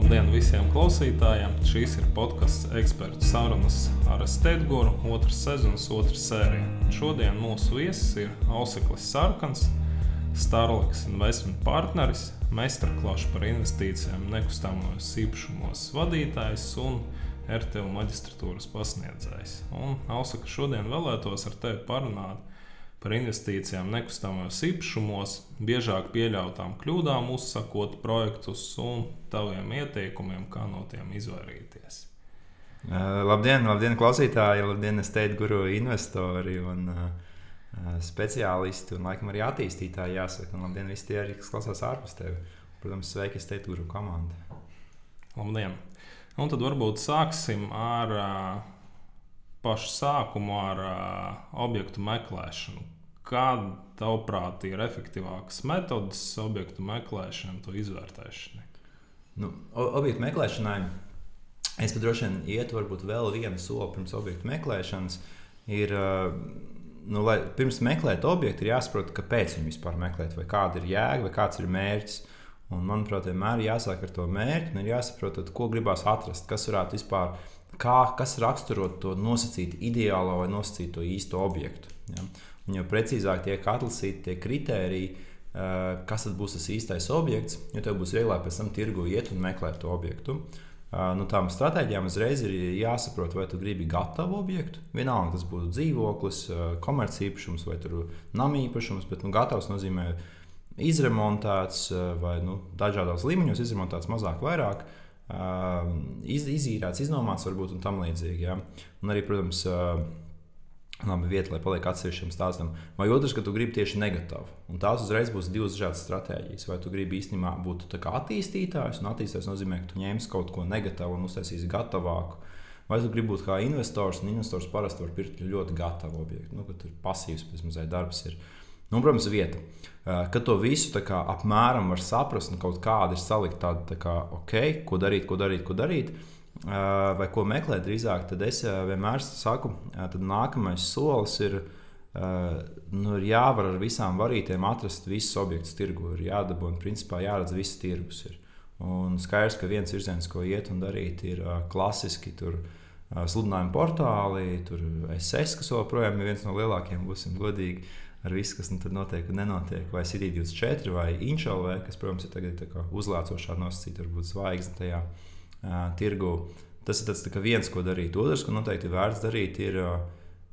Labdien visiem klausītājiem! Šīs ir podkāsts ekspertu sarunas ar Steiguru, otras sezonas, otras sērija. Šodien mūsu viesis ir Auseklis Sarkans, Starlaks investment partneris, meistarklāšu par investīcijām nekustamajos īpašumos vadītājs un RTU maģistratūras pasniedzējs. Un Ausaka šodien vēlētos ar tevi parunāt par investīcijām nekustamajos īpašumos, biežāk pieļautām kļūdām, uzsakot projektus un taviem ieteikumiem, kā no tiem izvairīties. Uh, labdien, labdien, klausītāji! Labdien, es teicu, guru investori un uh, speciālisti un, laikam, arī attīstītāji. Jāsaka, un labdien, visi tie, kas klausās ārpus tevis. Protams, sveiki, es teicu, guru komanda. Labdien! Un tad varbūt sāksim ar uh, pašu sākumu ar uh, objektu meklēšanu. Kāda, tavuprāt, ir efektīvākas metodas objektu meklēšanai, to izvērtēšanai? Nu, objektu meklēšanai es pat droši vien ietu varbūt vēl vienu soli pirms objektu meklēšanas. Ir, nu, lai, pirms meklēt objektu, ir jāsaprot, kāpēc viņu vispār meklēt, vai kāda ir jēga, vai kāds ir mērķis. Un, manuprāt, vienmēr ir jāsāk ar to mērķi, un ir jāsaprot, ko gribās atrast, kas varētu vispār kā, kas raksturo to nosacītu ideālo vai nosacīto īsto objektu. Ja? Jo precīzāk tiek atlasīti tie kriteriji, uh, kas tad būs tas īstais objekts, jo tev būs vieglāk pēc tam tirgu iet un meklēt to objektu. Uh, nu, tām stratēģijām uzreiz ir jāsaprot, vai tu gribi gatavu objektu. Vienalga, tas būtu dzīvoklis, uh, komercīpašums vai namīpašums, bet nu, gatavs nozīmē izremontēts vai nu, dažādos līmeņos, izremontēts mazāk, vairāk. Uh, iz, izīrēts, iznomāts, varbūt un tam līdzīgi. Ja? Un arī, protams, labi vieta, lai paliek atsevišķam stāstam. Vai otrs, ka tu gribi tieši negatīvu. Un tās uzreiz būs divas dažādas stratēģijas. Vai tu gribi īstenībā būt attīstītājs, un attīstītājs nozīmē, ka tu ņemsi kaut ko negatīvu un uztaisīsi gatavāku. Vai tu gribi būt kā investors, un investors parasti var pirkt ļoti gatavu objektu. Nu, tur pasīvs mazliet darbs ir. Nu, protams, vieta. Kad to visu kā, apmēram var saprast, un kaut kāda ir salikta tāda, tā kā, ok, ko darīt, ko darīt, ko darīt, vai ko meklēt drīzāk, tad es eh, vienmēr saku, tad nākamais solis ir. Nu, ir jāvar ar visām varītēm atrast visus objektus tirgu. Ir jādabū un principā jāredz viss tirgus. Ir. Un skaidrs, ka viens virziens, ko iet un darīt, ir klasiski tur sludinājuma portāli, tur SS, kas joprojām ir viens no lielākajiem, būsim godīgi ar visu, kas nu notiek un nenotiek, vai CD24 vai Inšalvē, kas, protams, ir tagad uzlācošā nosacīta, varbūt zvaigzne tajā uh, tirgu. Tas ir tas, viens, ko darīt. Otrs, ko noteikti ir vērts darīt, ir uh,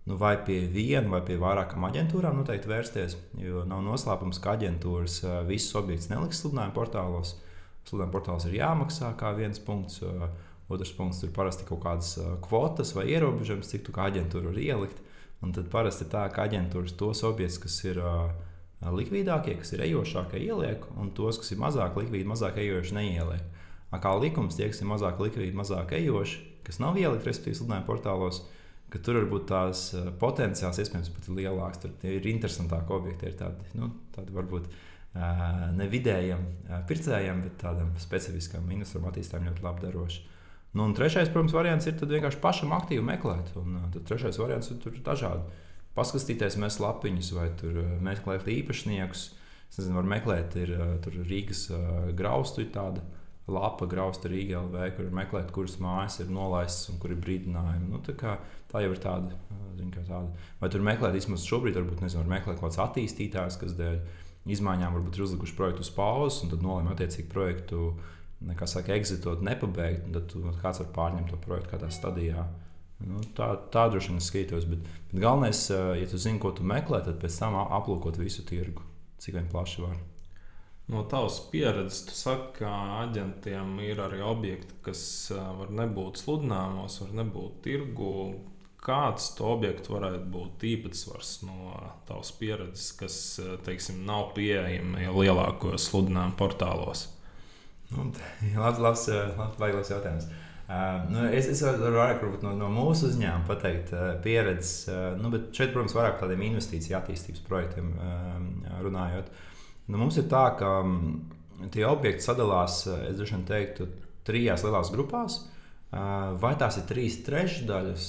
nu, vai pie viena vai pie vairākām aģentūrām noteikti vērsties. Jo nav noslēpums, ka aģentūras uh, visus objektus neliks sludinājuma portālos. Sludinājuma portāls ir jāmaksā kā viens punkts. Uh, otrs punkts tur parasti ir kaut kādas uh, kvotas vai ierobežojums, cik tu kā aģentūra var ielikt. Un tad parasti ir tā, ka aģentūras tos objektus, kas ir uh, likvidākie, kas ir ejošākie, ieliek, un tos, kas ir mazāk likvidi, mazāk ejoši, neieliek. Kā likums, tie, kas ir mazāk likvidi, mazāk ejoši, kas nav ielikti, respektīvi, sludinājuma portālos, ka tur varbūt tās potenciāls iespējams pat ir lielāks. Tur ir interesantāki objekti, ir tādi, nu, tādi varbūt ne vidējiem pircējiem, bet tādam specifiskam investoram attīstām ļoti labi darošiem. Nu, un trešais, protams, variants ir vienkārši pašam aktīvi meklēt. Un, tad trešais variants ir dažādi. Paskatīties, mēs lapiņus vai meklēt īpašniekus. Es nezinu, var meklēt, ir Rīgas graustu tāda lapa grausta Rīgā LV, kur meklēt, kuras mājas ir nolaistas un kur ir brīdinājumi. Nu, tā, kā, tā jau ir tāda, kā tāda. Vai tur meklēt, vismaz šobrīd, varbūt nezinu, var meklēt kaut kāds attīstītājs, kas dēļ izmaiņām varbūt ir uzlikuši projektu uz pauzes un tad nolēma attiecīgi projektu kā saka, exitot, nepabeigt, tad kāds var pārņemt to projektu kādā stadijā. Nu, tā, tā droši vien skatos, bet, bet galvenais, ja tu zini, ko tu meklē, tad pēc tam aplūkot visu tirgu, cik vien plaši var. No tavas pieredzes, tu saki, ka aģentiem ir arī objekti, kas var nebūt sludinājumos, var nebūt tirgu. Kāds to objektu varētu būt īpatsvars no tavas pieredzes, kas teiksim, nav pieejami lielākajos sludinājumu portālos? Nu, labs, labs, labs, labs jautājums. Uh, nu, es, es varu vairāk no, no mūsu uzņēmuma pateikt, uh, pieredzes, uh, nu, bet šeit, protams, vairāk par tādiem investīciju attīstības projektiem uh, runājot. Nu, mums ir tā, ka um, tie objekti sadalās, es droši vien teiktu, trijās lielās grupās. Uh, vai tās ir trīs trešdaļas,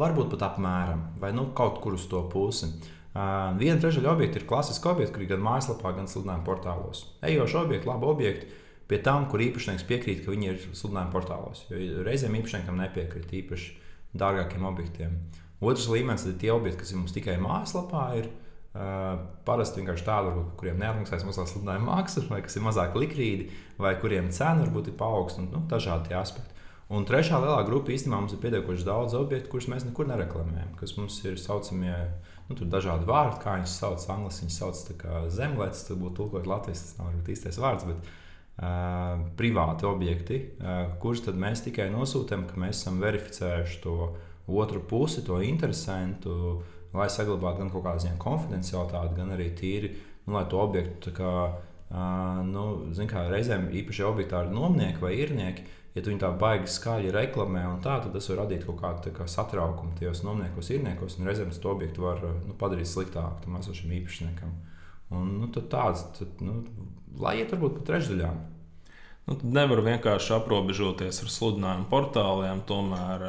varbūt pat apmēram, vai nu, kaut kur uz to pusi. Uh, viena trešdaļa objektu ir klasiski objekti, kuri gan mājaslapā, gan sludinājuma portālos. Ejoši objekti, labi objekti, pie tam, kur īpašnieks piekrīt, ka viņi ir sludinājuma portālos. Jo reizēm īpašniekam nepiekrīt īpaši dārgākiem objektiem. Otrs līmenis ir tie objekti, kas mums tikai mājaslapā ir. Uh, parasti vienkārši tādi, varbūt, kuriem neapmaksājas mazliet sludinājuma maksa, vai kas ir mazāk likvīdi, vai kuriem cena varbūt ir paaugstināta, nu, dažādi aspekti. Un trešā lielā grupa īstenībā mums ir pietiekoši daudz objektu, kurus mēs nekur nereklamējam, kas mums ir saucamie. Nu, dažādi vārdi, kā viņus sauc. Angļuiski viņus sauc zemlētas, tas būtu tulkot latvijas, tas nav varbūt īstais vārds. Bet, uh, privāti objekti, uh, kurus mēs tikai nosūtām, ka mēs esam verificējuši to otru pusi, to interesantu, lai saglabātu gan kaut kādu ziņu konfidencialitāti, gan arī tīri, nu, lai to objektu, kā, uh, nu, kā reizēm īpaši objektāri nomnieki vai īrnieki, ja tu viņu tā baigi skaļi reklamē, tā, tad tas var radīt kaut kādu kā, satraukumu tajos nomniekos, īrniekos, un reizēm to objektu var nu, padarīt sliktāku tam esošam īpašniekam. Un, nu, tāds, tad, nu, lai iet varbūt pa trešdaļām. Nu, tad nevar vienkārši aprobežoties ar sludinājumu portāliem. Tomēr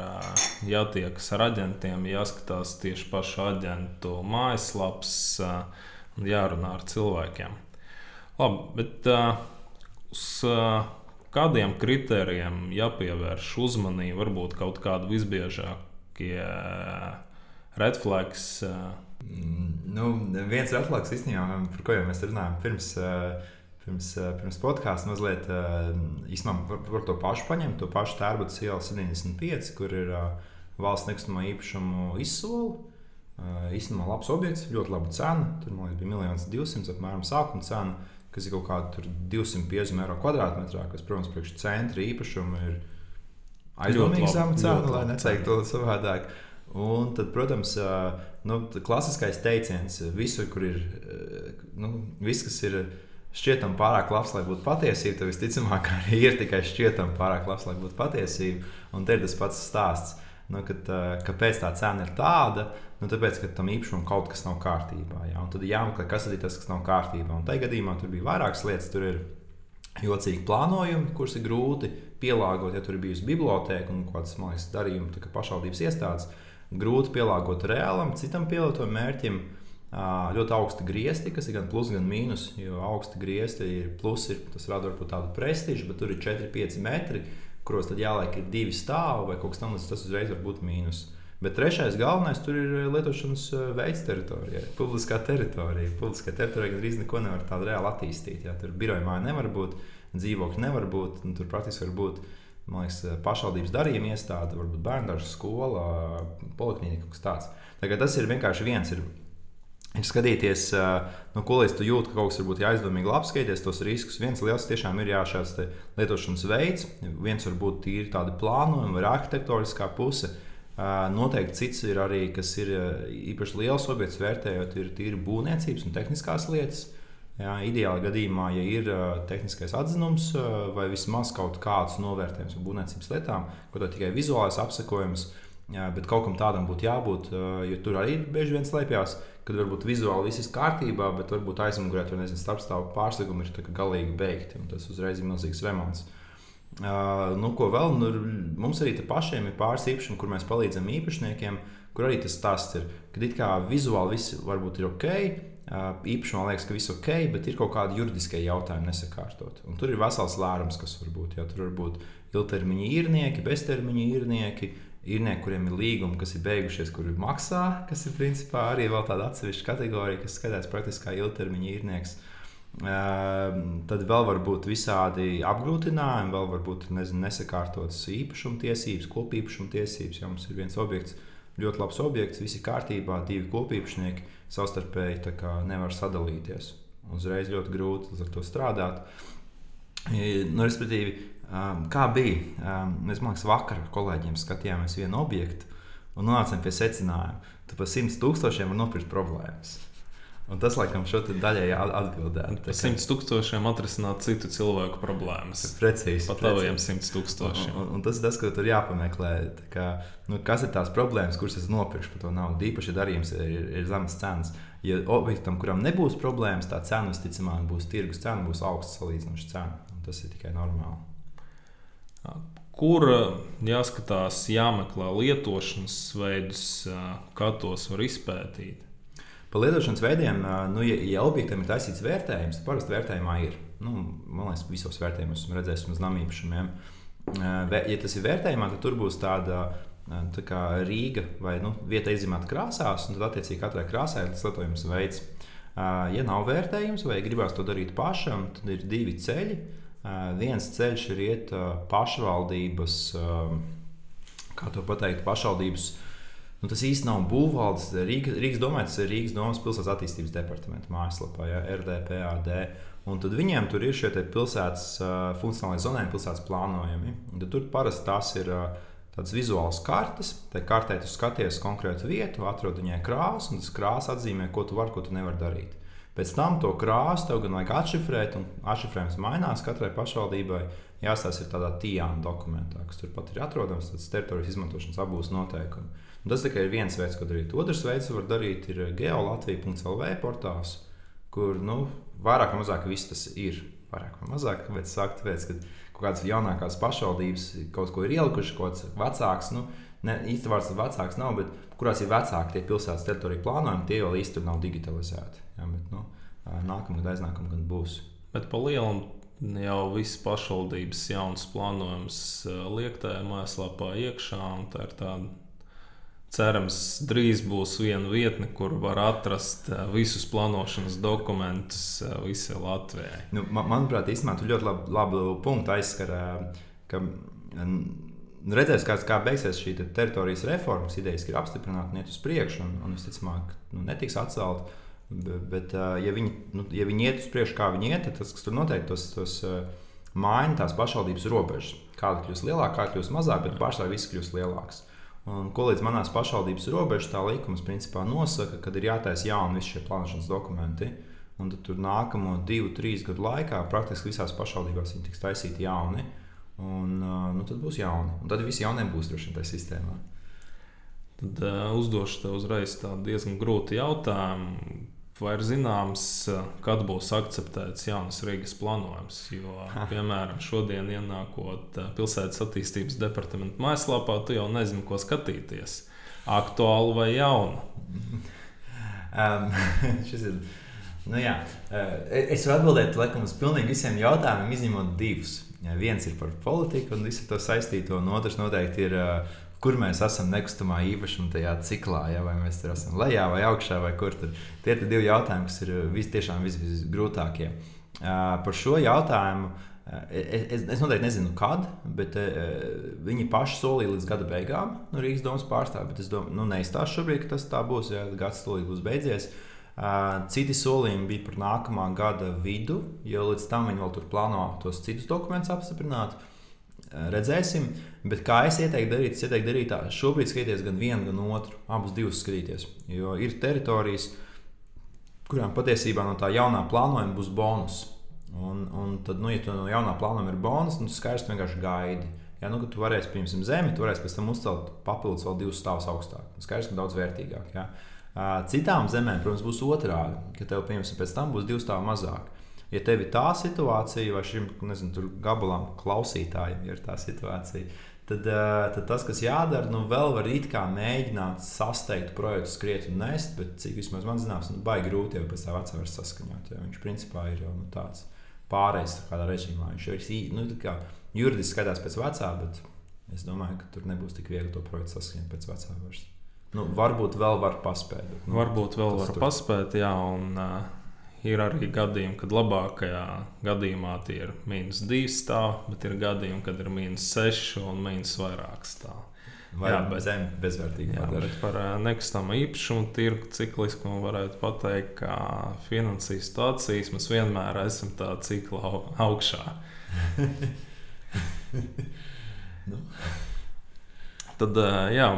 jātiekas ar aģentiem, jāskatās tieši pašu aģentu mājaslapas un jārunā ar cilvēkiem. Labi, bet uz kādiem kritērijiem jāpievērš uzmanība, varbūt kaut kādi visbiežākie red flags. Mm, nu, viens red flags īstenībā, par ko jau mēs runājam pirms. Uh, pirms, eh, pirms podkāstā mazliet eh, par, par to pašu paņemt, to pašu tērbuļs iela 75, kur ir eh, valsts nekustamo īpašumu izsoli. Īstenībā labs objekts, ļoti laba cena. Tur liekas, bija 1 200 apmēram sākuma cena, kas ir kaut kāda 250 eiro kvadrātmetrā, kas, protams, priekš centra īpašumu ir aizdomīgi zema cena, lai neteiktu to savādāk. Un tad, protams, nu, klasiskais teiciens, visur, kur ir nu, viss, kas ir šķietam pārāk labs, lai būtu patiesība, tad visticamāk arī ir tikai šķietam pārāk labs, lai būtu patiesība. Un te ir tas pats stāsts. Nu, kad, kāpēc tā cena ir tāda? Nu, tāpēc, ka tam īpašumam kaut kas nav kārtībā. Ja? Un tad jāmeklē, kas ir tas, kas nav kārtībā. Un tajā gadījumā tur bija vairākas lietas. Tur ir jocīgi plānojumi, kurus ir grūti pielāgot, ja tur ir bijusi biblioteka un kāds liekas, darījums, kā pašvaldības iestādes. Grūti pielāgot reālam, citam pielietotam mērķim ļoti augsti griezti, kas ir gan plus, gan mīnus. Jo augsti griezti ir plus, ir, tas rada varbūt tādu prestižu, bet tur ir 4-5 metri, kuros tad jāliek ir divi stāvi vai kaut kas tamlīdzīgs. Tas uzreiz var būt mīnus. Bet trešais galvenais tur ir lietošanas veids teritorija, publiskā teritorija. Publiskā teritorija gandrīz neko nevar tādu reāli attīstīt. Jā. Tur biroja māja nevar būt, dzīvokļi nevar būt, tur praktiski var būt. Man liekas, pašvaldības darījuma iestāde, varbūt bērnu skola, poliklinika, kaut kas tāds. Tagad tas ir vienkārši viens. Ir ir skatīties, no ko līdz tu jūti, ka kaut kas varbūt jāizdomīgi labi skatīties tos riskus. Viens liels tiešām ir jāšāds lietošanas veids, viens varbūt tīri tāda plānojuma vai arhitektoniskā puse. Noteikti cits ir arī, kas ir īpaši liels objekts, vērtējot, ir tīri būvniecības un tehniskās lietas. Jā, ideāli gadījumā, ja ir uh, tehniskais atzinums uh, vai vismaz kaut kāds novērtējums par būvniecības lietām, ko tā tikai vizuālais apsekojums, jā, bet kaut kam tādam būtu jābūt, jo tur arī bieži vien slēpjas kad varbūt vizuāli viss ir kārtībā, bet varbūt aizmugurē tur nezinu, starpstāvu pārsteigumi ir galīgi beigti. Tas uzreiz ir milzīgs remonts. Uh, nu, ko vēl? Nu, mums arī pašiem ir pāris īpašumi, kur mēs palīdzam īpašniekiem, kur arī tas stāsts ir, ka it kā vizuāli viss varbūt ir ok. Uh, īpašumā liekas, ka viss ok, bet ir kaut kādi juridiskie jautājumi nesakārtot. Un tur ir vesels lērums, kas var būt. Ja, tur var būt ilgtermiņa īrnieki, beztermiņa īrnieki, īrnieki, kuriem ir līgumi, kas ir beigušies, kuri maksā, kas ir principā arī tāda atsevišķa kategorija, kas skatās praktiski kā ilgtermiņa īrnieks. Uh, tad vēl var būt visādi apgrūtinājumi, vēl var būt nezinu, nesakārtotas īpašumtiesības, kopīpašumtiesības. Ja mums ir viens objekts, ļoti labs objekts, viss ir kārtībā, divi kopīpašnieki savstarpēji nevar sadalīties. Uzreiz ļoti grūti ar to strādāt. Nu, respektīvi, Um, kā bija? Um, mēs domājam, vakar ar kolēģiem skatījāmies vienu objektu un nonācām pie secinājuma, ka par 100 tūkstošiem var nopirkt problēmas. Un tas, laikam, šo daļai atbildētu. Par 100 tūkstošiem atrisināt citu cilvēku problēmas. Precīzi. Pat taviem 100 tūkstošiem. Un, un, un tas ir tas, ko tur jāpameklē. Kā, nu, kas ir tās problēmas, kuras es nopirkšu par to naudu? Īpaši darījums ir, ir, ir zemes cenas. Ja objektam, kuram nebūs problēmas, tā cena visticamāk būs tirgus cena, būs augsta salīdzinoša cena. Un tas ir tikai normāli. Kur eh, jāskatās, jāmeklē lietošanas veidus, eh, kā tos var izpētīt? Par lietošanas veidiem, nu, ja, ja objektam ir taisīts vērtējums, tad parasti vērtējumā ir. Nu, man liekas, visos vērtējumos esmu redzējis uz nama īpašumiem. Ja tas ir vērtējumā, tad tur būs tāda tā kā Rīga vai nu, vieta izzīmēta krāsās, un tad attiecīgi katrai krāsai ir tas lietojums veids. Ja nav vērtējums vai gribās to darīt pašam, tad ir divi ceļi. Viens ceļš ir iet pašvaldības, kā to pateikt, pašvaldības Nu, tas īstenībā nav būvvaldes. Rīgas, Rīgas domē, tas ir Rīgas domas pilsētas attīstības departamenta mājaslapā, ja, RDPAD. Un tad viņiem tur ir šie pilsētas funkcionālai zonai, pilsētas plānojumi. Tur parasti tās ir tādas vizuālas kartes. Tā kartē tu skaties konkrētu vietu, atrod viņai krāsu, un tas krāsa atzīmē, ko tu vari, ko tu nevari darīt. Pēc tam to krāsu tev gan vajag atšifrēt, un atšifrējums mainās katrai pašvaldībai. Jāstāsta tādā tīāna dokumentā, kas turpat ir atrodams, tas teritorijas izmantošanas abūs noteikumi. Un tas tikai ir viens veids, ko darīt. Otrs veids, ko var darīt, ir geolatvija.lv portāls, kur nu, vairāk vai mazāk viss tas ir. Vairāk vai mazāk, kāpēc saka, tāpēc, ka kaut kādas jaunākās pašvaldības kaut ko ir ielikuši, kaut kāds vecāks. Nu, ne, īsti vārds vecāks nav, bet kurās ir vecāki tie pilsētas teritoriju plānojumi, tie vēl īsti nav digitalizēti. Ja, bet, nu, nākamgad, aiznākamgad būs. Bet pa lielam jau visas pašvaldības jaunas plānojumus liek tajā mājaslapā iekšā, un tā ir tāda cerams, drīz būs viena vietne, kur var atrast visus plānošanas dokumentus visai Latvijai. Nu, man, manuprāt, īstenībā tu ļoti labu, labu punktu aizskar. Ka, redzēs, kā, kā beigsies šī te teritorijas reforma, idejas ir apstiprināta un iet uz priekšu, un, un visticamāk, nu, netiks atcelt. Bet, ja, viņi, nu, ja viņi iet uz priekšu, kā viņi iet, tad tas, kas tur noteikti, tos, tos maina tās pašvaldības robežas. Kāda kļūst lielāka, kāda kļūst mazāka, bet pašlaik viss kļūst lielāks. Un, ko līdz manās pašvaldības robežas tā likums principā nosaka, kad ir jātaisa jauni visi šie plānošanas dokumenti. Un tad tur nākamo divu, trīs gadu laikā praktiski visās pašvaldībās viņi tiks taisīti jauni. Un, nu, tad būs jauni. Un tad visi jaunie būs droši vien tajā sistēmā. Tad uh, uzdošu tev uzreiz tādu diezgan grūtu jautājumu. Vai ir zināms, kad būs akceptēts jaunas Rīgas plānojums? Jo, piemēram, šodien ienākot pilsētas attīstības departamenta mājaslapā, tu jau nezini, ko skatīties. Aktuālu vai jaunu? Um, šis ir. Nu, jā. es varu atbildēt laikam, uz pilnīgi visiem jautājumiem, izņemot divus. Viens ir par politiku un visu to saistīto, un otrs noteikti ir kur mēs esam nekustamā īpašuma tajā ciklā, ja, vai mēs tur esam lejā vai augšā, vai kur tur. Tie ir divi jautājumi, kas ir vis, tiešām vis, visgrūtākie. Uh, par šo jautājumu uh, es, es noteikti nezinu, kad, bet uh, viņi paši solīja līdz gada beigām no Rīgas domas pārstāvja. Es domāju, nu, neizstāstu šobrīd, ka tas tā būs, ja gads tūlīt būs beidzies. Uh, citi solījumi bija par nākamā gada vidu, jo līdz tam viņi vēl tur plāno tos citus dokumentus apstiprināt. Uh, redzēsim. Bet kā es ieteiktu darīt, es ieteiktu darīt tā, šobrīd skatīties gan vienu, gan otru, abus divus skatīties. Jo ir teritorijas, kurām patiesībā no tā jaunā plānojuma būs bonus. Un, un tad, nu, ja tu no jaunā plānojuma ir bonus, tad nu, skaidrs vienkārši gaidi. Ja nu, tu varēsi, piemēram, zemi, tu varēsi pēc tam uzcelt papildus vēl divus stāvus augstāk. Skaidrs, ka daudz vērtīgāk. Ja? Citām zemēm, protams, būs otrādi, ka tev, piemēram, pēc tam būs divi stāvi mazāk. Ja tev ir tā situācija, vai šim nezinu, gabalam, klausītājiem ir tā situācija, tad, tad tas, kas jādara, nu, vēl var it kā mēģināt sasteigt projektu, skriet un nest, bet cik vismaz man zināms, nu, baigi grūti jau pēc tā vecā vairs saskaņot. Viņš principā ir jau nu, tāds pārējais kādā režīmā. Viņš ir nu, juridiski skatās pēc vecā, bet es domāju, ka tur nebūs tik viegli to projektu saskaņot pēc vecā vairs. Nu, varbūt vēl var paspēt. Bet, nu, varbūt vēl var tur... paspēt, jā. Un, uh Ir arī gadījumi, kad labākajā gadījumā tie ir mīnus 2 stāvi, bet ir gadījumi, kad ir mīnus 6 un mīnus vairāk stāvi. Vai jā, bet, zem bezvērtīgi. Jā, bet par nekustamā īpašumu tirgu cikliskumu varētu pateikt, ka finansijas stācijas mēs vienmēr esam tā cikla augšā. nu. Tad jā,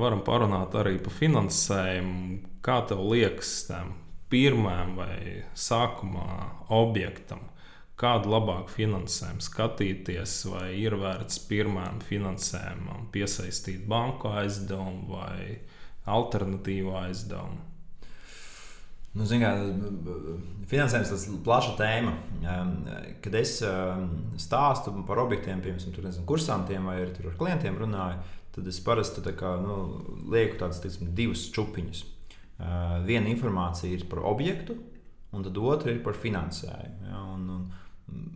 varam parunāt arī par finansējumu. Kā tev liekas, tam pirmajam vai sākumā objektam, kādu labāku finansējumu skatīties, vai ir vērts pirmajam finansējumam piesaistīt banku aizdevumu vai alternatīvu aizdevumu. Nu, kā, finansējums tas ir plaša tēma. Kad es stāstu par objektiem, piemēram, kursantiem vai ar klientiem runāju, tad es parasti tā kā, nu, lieku tādus divus čupiņus. Uh, viena informācija ir par objektu, un otra ir par finansējumu. Ja? Un, un,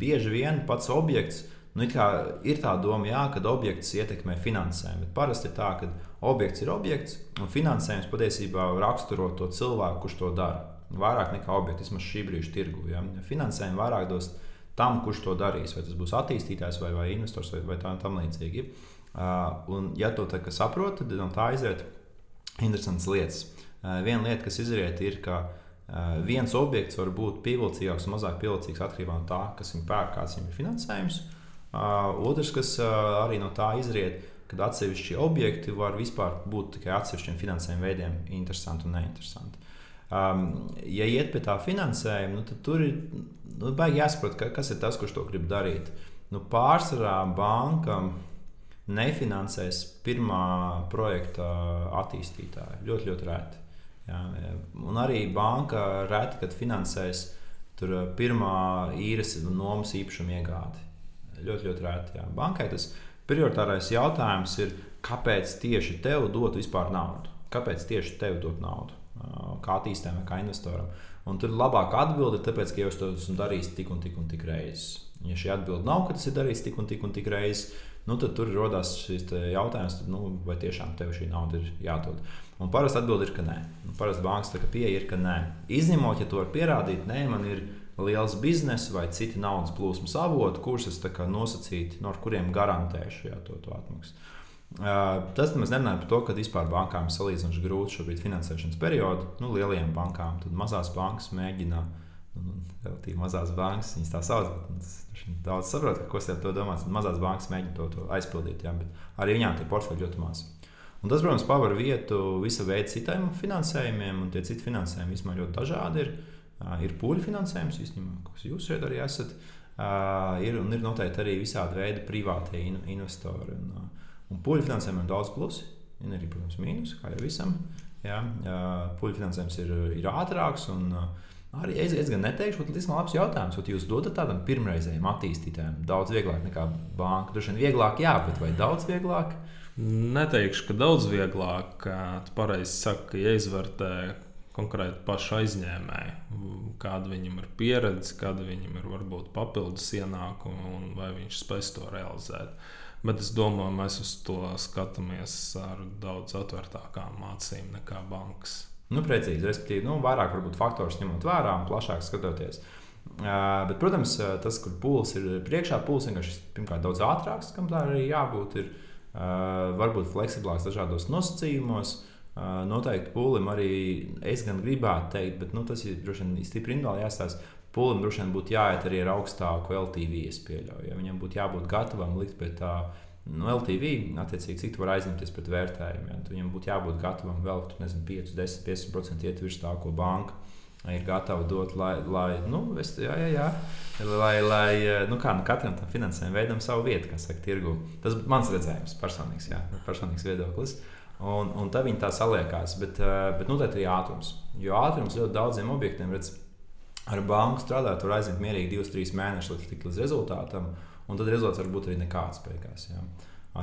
bieži vien pats objekts. Nu, ir tā doma, jā, ka objekts ietekmē finansējumu. Parasti ir tā, ka objekts ir objekts, un finansējums patiesībā raksturo to cilvēku, kurš to dara. Vairāk nekā objekts, vismaz šī brīža tirgu. Ja? Finansējumu vairāk dos tam, kurš to darīs. Vai tas būs attīstītājs vai, vai investors vai, vai tā, tam līdzīgi. Uh, un, ja to saproti, tad no tā aiziet interesantas lietas. Uh, viena lieta, kas izriet, ir, ka uh, Uh, viens objekts var būt pievilcīgāks un mazāk pievilcīgs atkarībā no tā, kas viņam pērk, kāds viņam ir finansējums. Uh, otrs, kas uh, arī no tā izriet, kad atsevišķi objekti var vispār būt tikai atsevišķiem finansējuma veidiem, interesanti un neinteresanti. Um, ja iet pie tā finansējuma, nu, tad tur ir nu, jāsaprot, ka, kas ir tas, kurš to grib darīt. Nu, pārsvarā banka nefinansēs pirmā projekta attīstītāju. Ļoti, ļoti reti. Jā. Un arī banka reti, kad finansēs pirmā īres un nomas īpašuma iegādi. Ļoti, ļoti reti. Jā. Bankai tas prioritārais jautājums ir, kāpēc tieši tev dot vispār naudu? Kāpēc tieši tev dot naudu? Kā attīstījumam, kā investoram. Un tur labāk atbildi ir tāpēc, ka jau es to esmu darījis tik un tik un tik reizes. Ja šī atbilde nav, ka tas ir darīts tik un tik un tik reizes, nu, tad tur rodas šis jautājums, tad, nu, vai tiešām tev šī nauda ir jādod. Un parasti atbild ir, ka nē. Un parasti bankas pieeja ir, ka nē. Izņemot, ja to var pierādīt, nē, man ir liels bizness vai citi naudas plūsmas avoti, kurus es nosacīti, no kuriem garantēšu jā, to, to atmaksu. Uh, tas nemaz nerunāja par to, ka vispār bankām ir salīdzinoši grūti šobrīd finansēšanas periodu. Nu, lielajām bankām tad mazās bankas mēģina, nu, nu relatīvi mazās bankas, viņas tā sauc, bet daudz saprot, ko es ar to domāju. Mazās bankas mēģina to, to aizpildīt, jā, bet arī viņām tie portfeļi ļoti mazi. Un tas, protams, paver vietu visa veida citiem finansējumiem, un tie citi finansējumi īstenībā ļoti dažādi. Ir, ir pūļu finansējums, īstenībā, kas jūs šeit arī esat. Ir, un ir noteikti arī visādi veidi privātie investori. Un, un pūļu finansējumam ir daudz plusi, ir arī, protams, mīnus, kā jau visam. Jā, pūļu finansējums ir, ir ātrāks. Un, Arī es, es gan neteikšu, ka tas ir labs jautājums. Vai jūs dodat tādam pirmreizējam attīstītājam daudz vieglāk nekā banka? Droši vien vieglāk, jā, bet vai daudz vieglāk? Neteikšu, ka daudz vieglāk. Tu pareizi saki, ka jāizvērtē konkrēti pašu aizņēmēju, kāda viņam ir pieredze, kāda viņam ir varbūt papildus ienākumi un vai viņš spēs to realizēt. Bet es domāju, mēs uz to skatāmies ar daudz atvērtākām acīm nekā bankas. Nu, precīzi, respektīvi, nu, vairāk faktors ņemot vērā un plašāk skatoties. Uh, bet, protams, tas, kur pūlis ir priekšā, pūlis vienkārši pirmkārt daudz ātrāks, kam tā arī jābūt. Ir, uh, varbūt fleksiblāks dažādos nosacījumos. Noteikti pūlim arī es gan gribētu teikt, bet nu, tas ir droši vien stipri individuāli jāstāsta. Pūlim droši vien būtu jāiet arī ar augstāku LTV. Ja viņam būtu jābūt gatavam likt pie tā nu, LTV, attiecīgi, cik tu vari aizņemties pret vērtējumiem. Ja? Viņam būtu jābūt gatavam vēl nezinu, 5, 10, 15% iet virs tā, ko banka ir gatava dot, lai, lai, nu, es, jā, jā, jā, lai, lai nu, kā, nu, katram tam finansējumam veidam savu vietu, kas saka, tirgu. Tas ir mans redzējums, personīgs, jā, personīgs viedoklis. Un, un tā viņi tā saliekās, bet, bet noteikti arī ātrums. Jo ātrums ļoti daudziem objektiem, redz, ar banku strādāt, var aiziet mierīgi 2-3 mēnešus, lai tiktu līdz rezultātam, un tad rezultāts var būt arī nekāds beigās.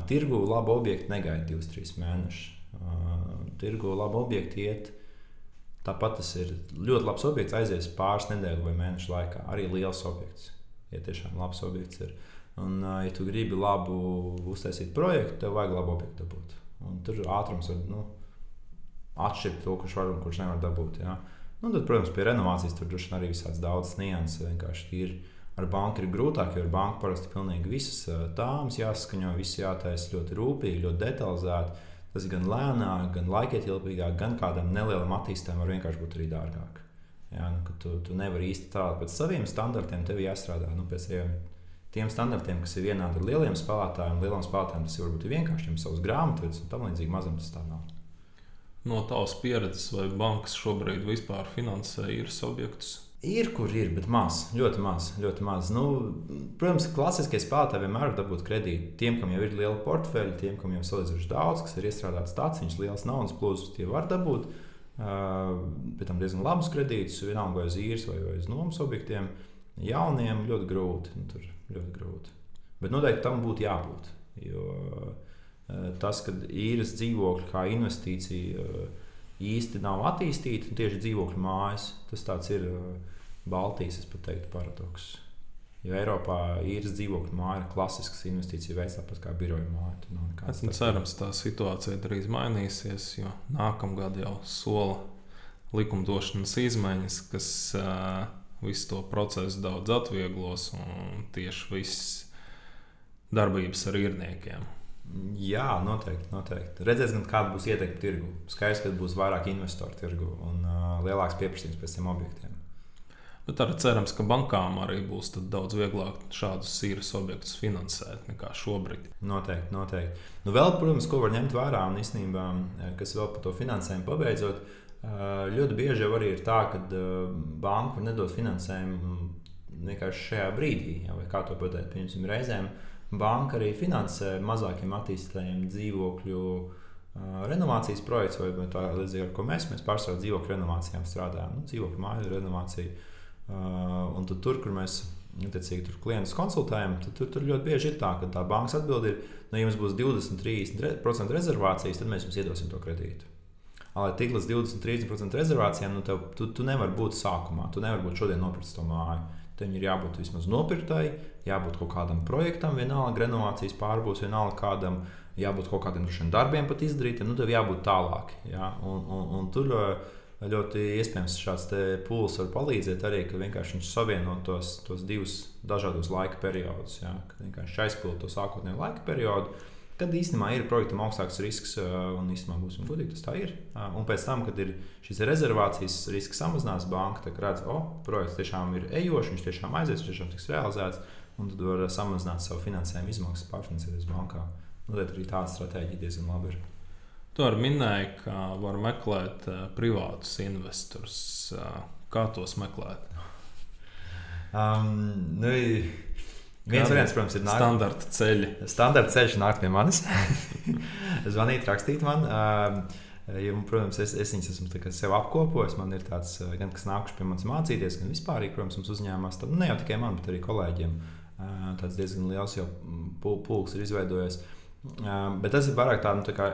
Tirgu labu objektu negaida 2-3 mēnešus. Tirgu labu objektu iet Tāpat tas ir ļoti labs objekts, aizies pāris nedēļu vai mēnešu laikā. Arī liels objekts, ja tiešām labs objekts ir. Un, ja tu gribi labu uztaisīt projektu, tev vajag labu objektu dabūt. Un tur ātrums var nu, atšķirt to, kurš var un kurš nevar dabūt. Ja? Nu, tad, protams, pie renovācijas tur droši vien arī visādas daudzas nianses. Vienkārši ir ar banku ir grūtāk, jo ar banku parasti pilnīgi visas tāmas jāsaskaņo, viss jātaisa ļoti rūpīgi, ļoti detalizēti. Tas gan lēnāk, gan laikietilpīgāk, gan kādam nelielam attīstījumam var vienkārši būt arī dārgāk. Jā, nu, tu, tu nevari īsti tādu pēc saviem standartiem, tev jāstrādā nu, pēc tiem, tiem standartiem, kas ir vienādi ar lieliem spēlētājiem. Lielam spēlētājiem tas varbūt ir vienkārši viņam savs grāmatvedis un tam līdzīgi mazam tas tā nav. No tavas pieredzes, vai bankas šobrīd vispār finansē īres objektus? Ir, kur ir, bet maz, ļoti maz. Ļoti maz. Nu, protams, klasiskie spēlētāji vienmēr var dabūt kredītu. Tiem, kam jau ir liela portfeļa, tiem, kam jau ir salīdzinoši daudz, kas ir iestrādāts stāciņš, liels naudas plūsmas, tie var dabūt. Uh, pēc tam diezgan labus kredītus, vienalga vai uz īres vai, vai uz nomas objektiem. Jauniem ļoti grūti. Nu, tur ļoti grūti. Bet noteikti tam būtu jābūt. Jo uh, tas, ka īres dzīvokļi kā investīcija. Uh, īsti nav attīstīta, tieši dzīvokļu mājas. Tas ir Baltijas, es pat teiktu, paradoks. Jo Eiropā īres dzīvokļu māja ir klasisks investīciju veids, tāpat kā biroja māja. Cerams, tā situācija drīz mainīsies, jo nākamgad jau sola likumdošanas izmaiņas, kas uh, visu to procesu daudz atvieglos un tieši viss darbības ar īrniekiem. Jā, noteikti. noteikti. Redzēsim, kāda būs ietekme tirgu. Skaidrs, ka būs vairāk investoru tirgu un uh, lielāks pieprasījums pēc tiem objektiem. Bet arī cerams, ka bankām arī būs daudz vieglāk šādus īres objektus finansēt nekā šobrīd. Noteikti, noteikti. Nu, vēl, protams, ko var ņemt vērā, un īstenībā, kas vēl par to finansējumu pabeidzot, ļoti bieži jau arī ir tā, ka banka nedod finansējumu vienkārši šajā brīdī, ja, vai kā to pateikt, piemēram, reizēm banka arī finansē mazākiem attīstītājiem dzīvokļu renovācijas projekts, vai tā līdzīgi ar ko mēs, mēs pārsvarā dzīvokļu renovācijām strādājam. Nu, dzīvokļu māju renovāciju Uh, un tur, kur mēs attiecīgi tur klientus konsultējam, tad tur, tur ļoti bieži ir tā, ka tā bankas atbild ir, nu, ja jums būs 20-30% rezervācijas, tad mēs jums iedosim to kredītu. Lai tik līdz 20-30% rezervācijām, nu, tev, tu, tu nevari būt sākumā, tu nevari būt šodien nopirkt to māju. Tev ir jābūt vismaz nopirktai, jābūt kaut kādam projektam, vienalga renovācijas pārbūves, vienalga kādam, jābūt kaut kādiem darbiem pat izdarītiem, nu, tev jābūt tālāk. Ja? Un, un, un tur, uh, ļoti iespējams šāds pūlis var palīdzēt arī, ka vienkārši viņš savieno tos, tos divus dažādus laika periodus. Ja, kad vienkārši aizpild to sākotnējo laika periodu, kad īstenībā ir projektam augstāks risks, un īstenībā būsim godīgi, tas tā ir. Un pēc tam, kad ir šis rezervācijas risks samazinās, banka redz, ka oh, projekts tiešām ir ejošs, viņš tiešām aizies, viņš tiešām tiks realizēts, un tad var samazināt savu finansējumu izmaksas, pārfinansēties bankā. Nu, tad arī tāda stratēģija diezgan labi ir. Tu arī minēji, ka var meklēt uh, privātus investorus. Uh, kā tos meklēt? Um, nu, viens variants, protams, ir nākt. Standarta ceļi. Standarta ceļš nākt pie manis. Zvanīt, rakstīt man. Ja, protams, es, es viņus esmu sev apkopojis. Man ir tāds, gan kas nākuši pie manis mācīties, gan vispār, protams, mums uzņēmās. Tad, nu, ne jau tikai man, bet arī kolēģiem. Tāds diezgan liels jau pulks ir izveidojies. Bet tas ir vairāk tāds, nu, tā kā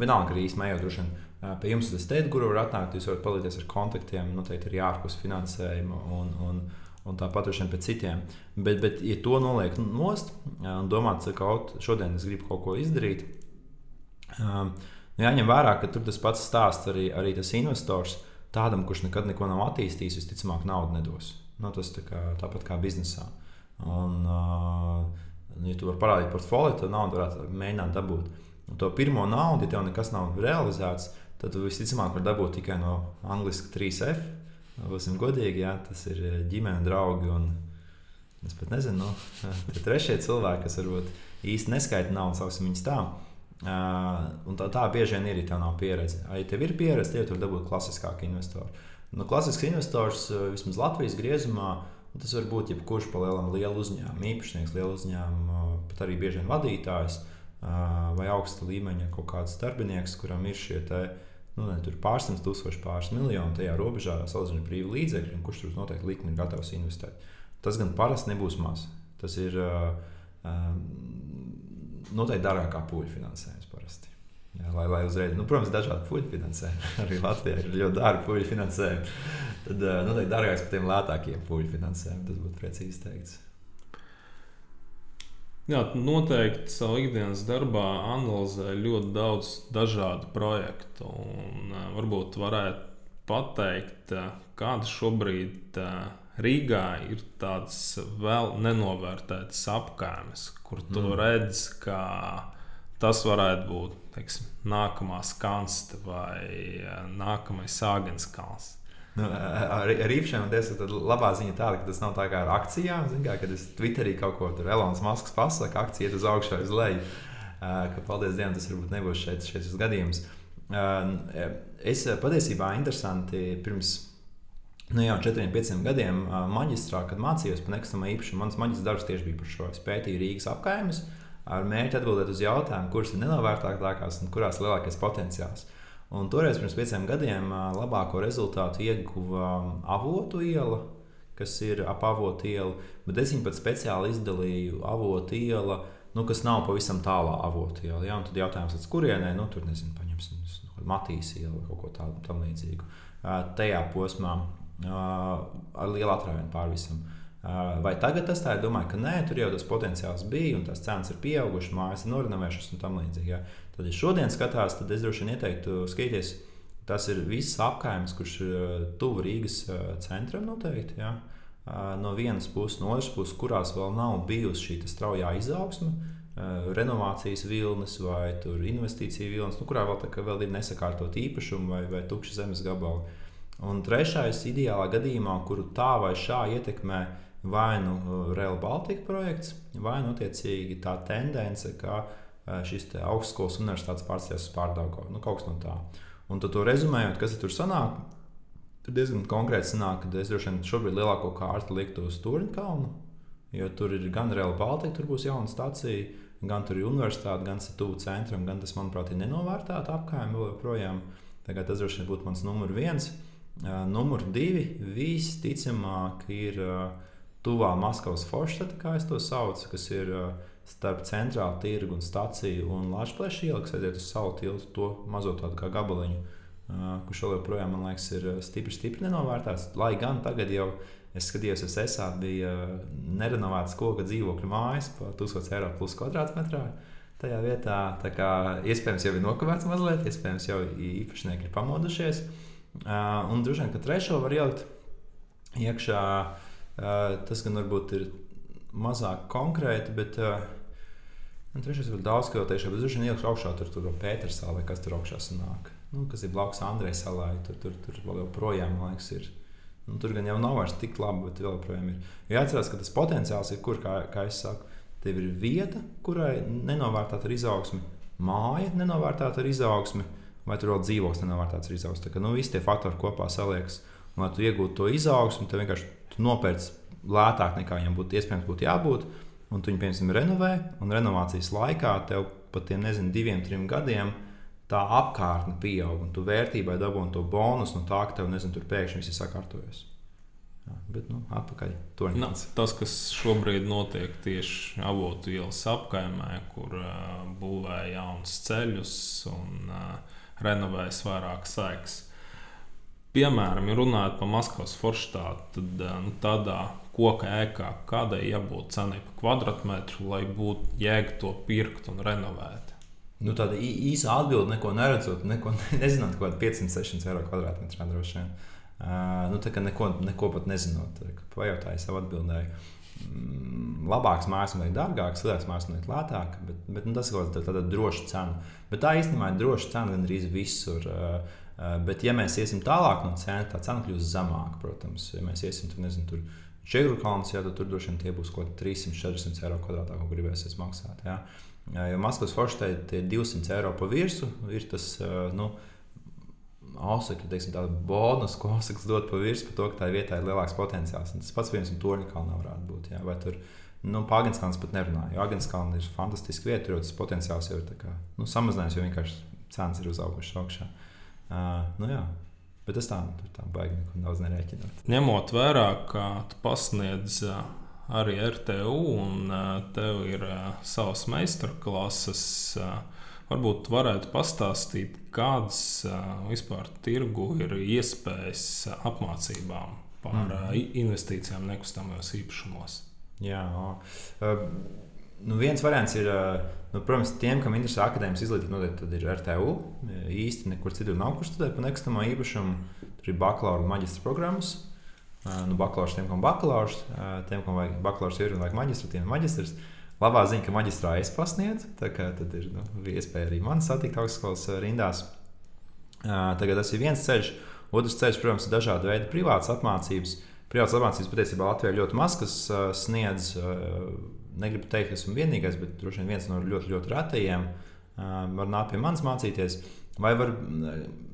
vienalga, īstenībā ejot droši vien pie jums uz teidu, kur var atnākt, jūs varat palīdzēt ar kontaktiem, noteikti arī ārpus finansējuma un, un, un tāpat arī pie citiem. Bet, bet, ja to noliek nost un domāt, ka kaut šodien es gribu kaut ko izdarīt, jāņem vērā, ka tur tas pats stāsts arī, arī tas investors tādam, kurš nekad neko nav attīstījis, visticamāk, naudu nedos. Nu, tas tā kā, tāpat kā biznesā. Un, uh, ja tu vari parādīt portfolio, tad naudu varētu mēģināt dabūt. Un to pirmo naudu, ja tev nekas nav realizēts, tad visticamāk vari dabūt tikai no angļuiski 3F. Būsim godīgi, jā, tas ir eh, ģimene, draugi un es pat nezinu, nu, trešie cilvēki, kas varbūt īsti neskaita naudu, sauksim viņus tā. Uh, un tā, tā bieži vien ir, ja tev nav pieredze. Ja tev ir pieredze, tad tu vari dabūt klasiskāku investoru. Nu, klasisks investors vismaz Latvijas griezumā Tas var būt jebkurš palielam lielu uzņēmumu, īpašnieks, lielu uzņēmumu, pat arī bieži vien vadītājs vai augsta līmeņa kaut kāds darbinieks, kuram ir šie te, nu, ne, pāris tūkstoši, pāris miljoni tajā robežā, salīdzinot brīvu līdzekļu, un kurš tur noteikti likmi ir gatavs investēt. Tas gan parasti nebūs maz. Tas ir noteikti dārgākā pūļu finansējums parasti. Jā, lai, lai uzreiz, nu, protams, dažādi puļu finansējumi. Arī Latvijā ir ļoti dārgi puļu finansējumi. Tad noteikti dārgāks par tiem lētākiem puļu finansējumiem. Tas būtu precīzi teikts. Jā, noteikti savā ikdienas darbā analizē ļoti daudz dažādu projektu. Un, varbūt varētu pateikt, kāda šobrīd Rīgā ir tādas vēl nenovērtētas apgājumas, kur tu mm. redz, ka tas varētu būt teiksim, nākamā skansta vai nākamais sāģens kalns. Nu, ar, ar īpašiem desmit labā ziņa tāda, ka tas nav tā kā ar akcijām. Kā, kad es Twitterī kaut ko tur Elonas Maskas pasaka, akcija iet uz augšu vai uz leju. Ka, paldies Dievam, tas varbūt nebūs šeit, šis gadījums. Es patiesībā interesanti pirms nu, jau četriem, pieciem gadiem maģistrā, kad mācījos par nekustamā īpašumu, mans maģistra darbs tieši bija par šo. Es pētīju Rīgas apgājumus ar mērķi atbildēt uz jautājumu, kuras ir nenovērtākākās un kurās ir lielākais potenciāls. Un toreiz, pirms pieciem gadiem, labāko rezultātu ieguva avotu iela, kas ir ap avotu ielu, bet es viņu pat speciāli izdalīju avotu ielu, nu, kas nav pavisam tālā iela. Ja? Tad jautājums, kurienes, nu, tur nezinu, paņemsim Matīs iela vai kaut ko tādu tam līdzīgu. Tajā posmā ar lielu atrāvienu pār visam. Vai tagad tas tā ir? Domāju, ka nē, tur jau tas potenciāls bija, un tās cenas ir pieaugušas, mājas ir norinovējušas un tam līdzīgi. Ja. Tad, ja šodien skatās, tad es droši vien ieteiktu skatīties. Tas ir viss apgājums, kurš ir tuvu Rīgas centram noteikti. Ja. No vienas puses, no otras puses, kurās vēl nav bijusi šī straujā izaugsme, renovācijas vilnis vai investīcija vilnis, nu, kurā vēl, tā, vēl ir nesakārtot īpašumu vai, vai tukši zemes gabali. Un trešais, ideālā gadījumā, kuru tā vai šā ietekmē, vai nu Rail Baltica projekts, vai nu attiecīgi tā tendence, ka šis augstskolas universitātes pārcēlās uz pārdaugu. Nu, kaut kas no tā. Un tad, rezumējot, kas tur sanāk, tur diezgan konkrēti sanāk, ka es droši vien šobrīd lielāko kārtu liktu uz Turņkalnu, jo tur ir gan Rail Baltica, tur būs jauna stacija, gan tur ir universitāte, gan tuvu centram, gan tas, manuprāt, ir nenovērtēta apgājuma vēl joprojām. Tagad tas droši vien būtu mans numur viens. Uh, numur divi visticamāk ir uh, tuvā Maskavas forštata, kā es to saucu, kas ir uh, starp centrālu tirgu un stāciju un Latvijas ielu, kas aiziet uz savu tiltu, to mazo tādu kā gabaliņu, uh, kurš vēl joprojām, man liekas, ir uh, stipri, stipri nenovērtēts. Lai gan tagad jau es skatījos, es esā bija nerenovētas koka dzīvokļu mājas par 1000 eiro plus kvadrātmetrā. Tajā vietā, tā kā iespējams, jau ir nokavēts mazliet, iespējams, jau īpašnieki ir pamodušies. Un droši vien, ka trešo var ielikt iekšā uh, Tas gan varbūt ir mazāk konkrēti, bet man trešais ir daudz, ko tiešām es droši vien ielikšu augšā, tur tur Pēters salā, vai kas tur augšā sanāk. Nu, kas ir blakus Andrejs salai, tur, tur, tur vēl joprojām, man liekas, ir. Nu, tur gan jau nav vairs tik labi, bet vēl joprojām ir. Jo jāatcerās, ka tas potenciāls ir, kur, kā, kā es saku, tev ir vieta, kurai nenovērtēta ar izaugsmi, māja nenovērtēta ar izaugsmi, vai tur vēl dzīvoklis nenovērtēts ar izaugsmi. Tā kā nu, visi tie faktori kopā saliekas, un lai tu iegūtu to izaugsmi, tev vienkārši tu nopērci lētāk nekā viņam būtu iespējams būt jābūt. Un tu viņu, piemēram, renovē, un renovācijas laikā tev pat tiem, nezinu, diviem, trim gadiem tā apkārtne pieaug, un tu vērtībai dabūji to bonusu no tā, ka tev, nezinu, tur pēkšņi viss ir sakārtojies. Jā, bet, nu, atpakaļ. Nu, tas, kas šobrīd notiek tieši avotu ielas apkaimē, kur uh, būvē jaunus ceļus un uh, renovējas vairāk sēklas piemēram, ja runājot par Maskavas forštātu, tad nu, tādā koka ēkā kādai jābūt cenai par kvadrātmetru, lai būtu jēga to pirkt un renovēt? Nu, tāda īsa atbilde, neko neredzot, neko nezinot, kaut kāda 500, 600 eiro kvadrātmetrā droši vien. Uh, nu, tā kā neko, neko pat nezinot, pajautāju savu atbildēju. Mm, labāks vai dārgāks, mājas vai lētāk, bet, bet nu, tas ir kaut kāda droša cena. Bet tā īstenībā ir droša cena gandrīz visur. Uh, bet, ja mēs iesim tālāk no cenas, tā cena kļūs zemāka. Protams, ja mēs iesim tur, nezinu, tur Čegru kalns, tad tur droši vien tie būs kaut kādi 300-400 eiro kvadrātā, ko gribēsies maksāt. Eh, jo Maskavas forštai tie 200 eiro pa virsmu ir tas, nu, Ausakļi, teiksim, tāda bonus, ko Ausakļs dod pa virsmu, par to, ka tā vietā ir lielāks potenciāls. Un tas pats viens un torņa kalnā varētu būt. Jā, vai tur, nu, par Agenskalnu pat nerunāju. Jo Agenskalna ir fantastiska vieta, jo tas potenciāls jau ir kā, nu, samazinājies, jo vienkārši cenas ir uzaugušas augšā. Uh, nu jā. Bet es tam tā, tā baigi neko daudz nerēķinot. Ņemot vērā, ka tu pasniedz arī RTU un tev ir savas meistarklases, varbūt varētu pastāstīt, kādas vispār tirgu ir iespējas apmācībām par mm. investīcijām nekustamajos īpašumos. Jā, nu viens variants ir Nu, protams, tiem, kam interesē akadēmiskā izglītība, noteikti ir RTU. Īsti nekur citur nav kur studēt par nekustamā īpašumu. Tur ir bakalaura un maģistra programmas. Nu, bakalaurs tiem, kam bakalaurs, tiem, kam vajag bakalaurs, ir un vajag maģistra, tiem ir maģistrs. Labā ziņa, ka maģistrā es pasniedzu, tā kā tad ir nu, iespēja arī man satikt augstskolas rindās. Tagad tas ir viens ceļš. Otrs ceļš, protams, ir dažādi veidi privātas apmācības. Privātas apmācības patiesībā Latvijā ļoti maz kas sniedz negribu teikt, ka esmu vienīgais, bet droši vien viens no ļoti, ļoti retajiem var nākt pie manis mācīties. Vai var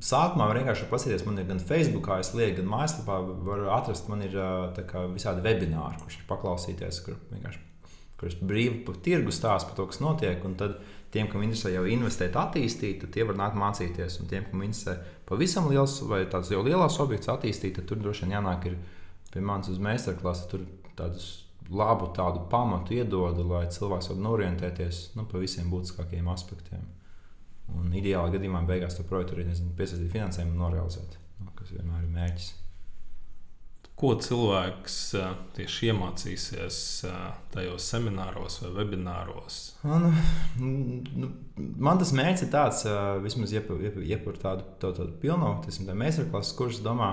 sākumā var vienkārši paskatīties, man ir gan Facebook, lieku, gan mājaslapā, var atrast, man ir kā, visādi webināri, kurš ir paklausīties, kur vienkārši kur es brīvi par tirgu stāstu par to, kas notiek. Un tad tiem, kam interesē jau investēt, attīstīt, tad tie var nākt mācīties. Un tiem, kam interesē pavisam liels vai tāds jau lielās objekts attīstīt, tad tur droši vien jānāk pie manis uz meistarklases. Tur tādas labu tādu pamatu iedodu, lai cilvēks varētu orientēties nu, pa visiem būtiskākajiem aspektiem. Un ideālā gadījumā beigās to projektu arī piesaistīt finansējumu un norealizēt, nu, kas vienmēr ir mērķis. Ko cilvēks tieši iemācīsies tajos semināros vai webināros? Man, nu, man tas mērķis ir tāds, vismaz iepūst tādu, tādu, tādu pilnu, tas ir meistarklases, kurš domā,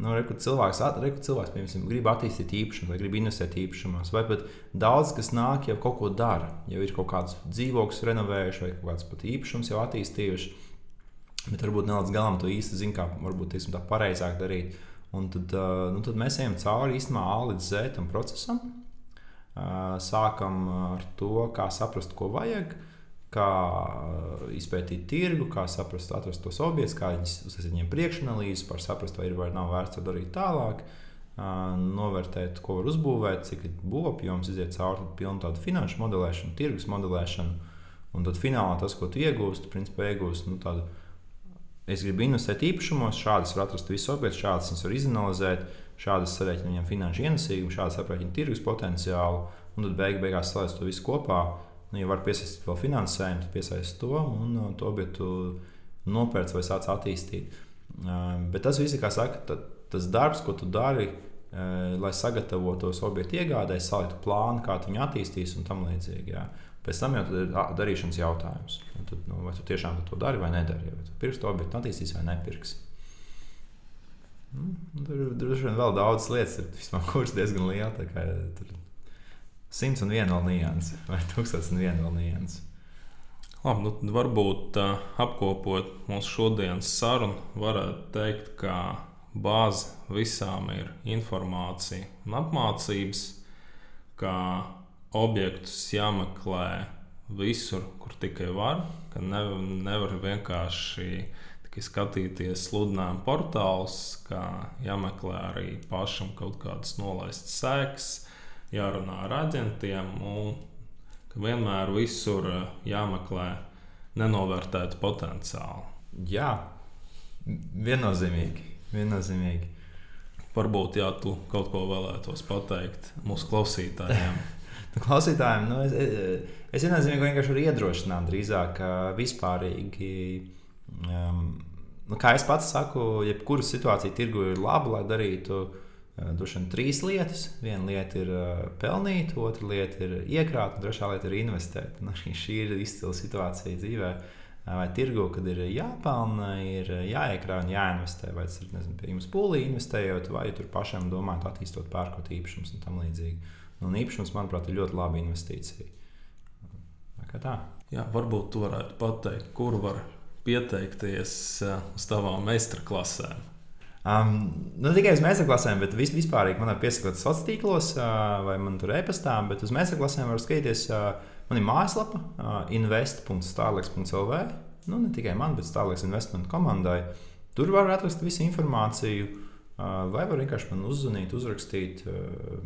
Nu, reku, cilvēks, reku, cilvēks piemēram, grib attīstīt īpašumu, vai grib investēt īpašumos, vai pat daudz kas nāk, jau kaut ko dara. Jau ir kaut kāds dzīvoklis renovējuši, vai kaut kāds pat īpašums jau attīstījuši. Bet varbūt ne līdz galam to īsti zina, kā varbūt teiksim, tā pareizāk darīt. Un tad, nu, tad mēs ejam cauri īstenībā A līdz Z procesam. Sākam ar to, kā saprast, ko vajag kā izpētīt tirgu, kā saprast, atrast tos objektus, kā viņus uzsākt viņiem priekšanalīzes, par saprast, vai ir vai nav vērts to darīt tālāk, novērtēt, ko var uzbūvēt, cik būvapjoms, iziet cauri pilnu tādu finanšu modelēšanu, tirgus modelēšanu. Un tad finālā tas, ko tu iegūsti, principā iegūsti nu, tādu. Es gribu investēt īpašumos, šādas var atrast visus objektus, šādas viņas var izanalizēt, šādas sarēķina viņam finanšu ienesīgumu, šādas aprēķina tirgus potenciālu, un tad beig beigās salēst to visu kopā Nu, ja var piesaistīt vēl finansējumu, tad piesaist to un uh, to objektu nopērts vai sāc attīstīt. Uh, bet tas viss, kā saka, tas darbs, ko tu dari, uh, lai sagatavotos objektu iegādē, saliktu plānu, kā viņu attīstīs un tam līdzīgi. Jā. Pēc tam jau ir darīšanas jautājums. Tad, nu, vai tu tiešām to dari vai nedari? Vai tu pirksi to objektu attīstīs vai nepirksi? Nu, tur droši vien vēl daudz lietas, ir, kuras diezgan liela. Tur simts un viena vēl nianses, vai tūkstoš un viena vēl nianses. Labi, nu, varbūt uh, apkopot mūsu šodienas sarunu, varētu teikt, ka bāze visām ir informācija un apmācības, ka objektus jāmeklē visur, kur tikai var, ka ne, nevar vienkārši tikai skatīties sludinājumu portālus, ka jāmeklē arī pašam kaut kādas nolaistas sēklas jārunā ar aģentiem un ka vienmēr visur eh, jāmeklē nenovērtēt potenciālu. Jā, viennozīmīgi. viennozīmīgi. Varbūt, ja tu kaut ko vēlētos pateikt mūsu klausītājiem. klausītājiem, nu, es, es viennozīmīgi vienkārši varu iedrošināt drīzāk vispārīgi. Um, nu, kā es pats saku, jebkura situācija tirgu ir laba, lai darītu Droši vien trīs lietas. Viena lieta ir pelnīt, otra lieta ir iekrāt, un trešā lieta ir investēt. Un arī šī ir izcila situācija dzīvē. Vai tirgu, kad ir jāpelnā, ir jāiekrā un jāinvestē. Vai tas ir nezinu, pie jums pūlī investējot, vai tur pašam domāt, attīstot, pērkot īpašumus un tam līdzīgi. Un īpašums, manuprāt, ir ļoti laba investīcija. Jā, varbūt tu varētu pateikt, kur var pieteikties uz tavām meistarklasēm. Um, nu, tikai uz meistarklasēm, bet vis, vispār man ir piesakot sociālos tīklos uh, vai man tur e-pastā, bet uz meistarklasēm var skatīties. Uh, man ir mājaslapa uh, invest.starleks.lv. Nu, ne tikai man, bet Starleks investment komandai. Tur var atrast visu informāciju, uh, vai var vienkārši man uzzvanīt, uzrakstīt. Uh,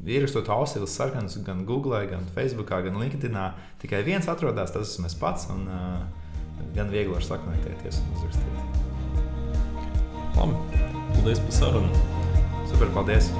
Ierakstot ausis sarkanas gan Google, gan Facebook, gan LinkedIn. Tikai viens atrodas, tas esmu es pats. Un, uh, gan viegli var sakonēties un uzrakstīt. Labi, paldies par sarunu. Super, paldies!